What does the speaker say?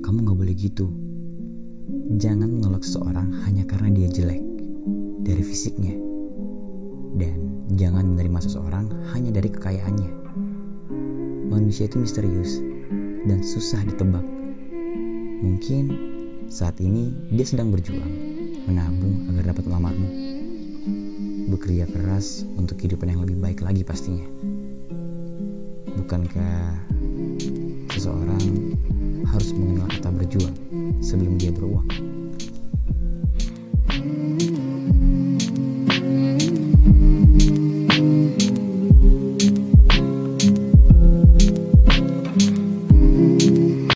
kamu gak boleh gitu. Jangan menolak seseorang hanya karena dia jelek dari fisiknya. Dan jangan menerima seseorang hanya dari kekayaannya. Manusia itu misterius dan susah ditebak. Mungkin saat ini dia sedang berjuang, menabung agar dapat melamarmu. Bekerja keras untuk kehidupan yang lebih baik lagi pastinya. Bukankah seseorang sambil mendiam beruang.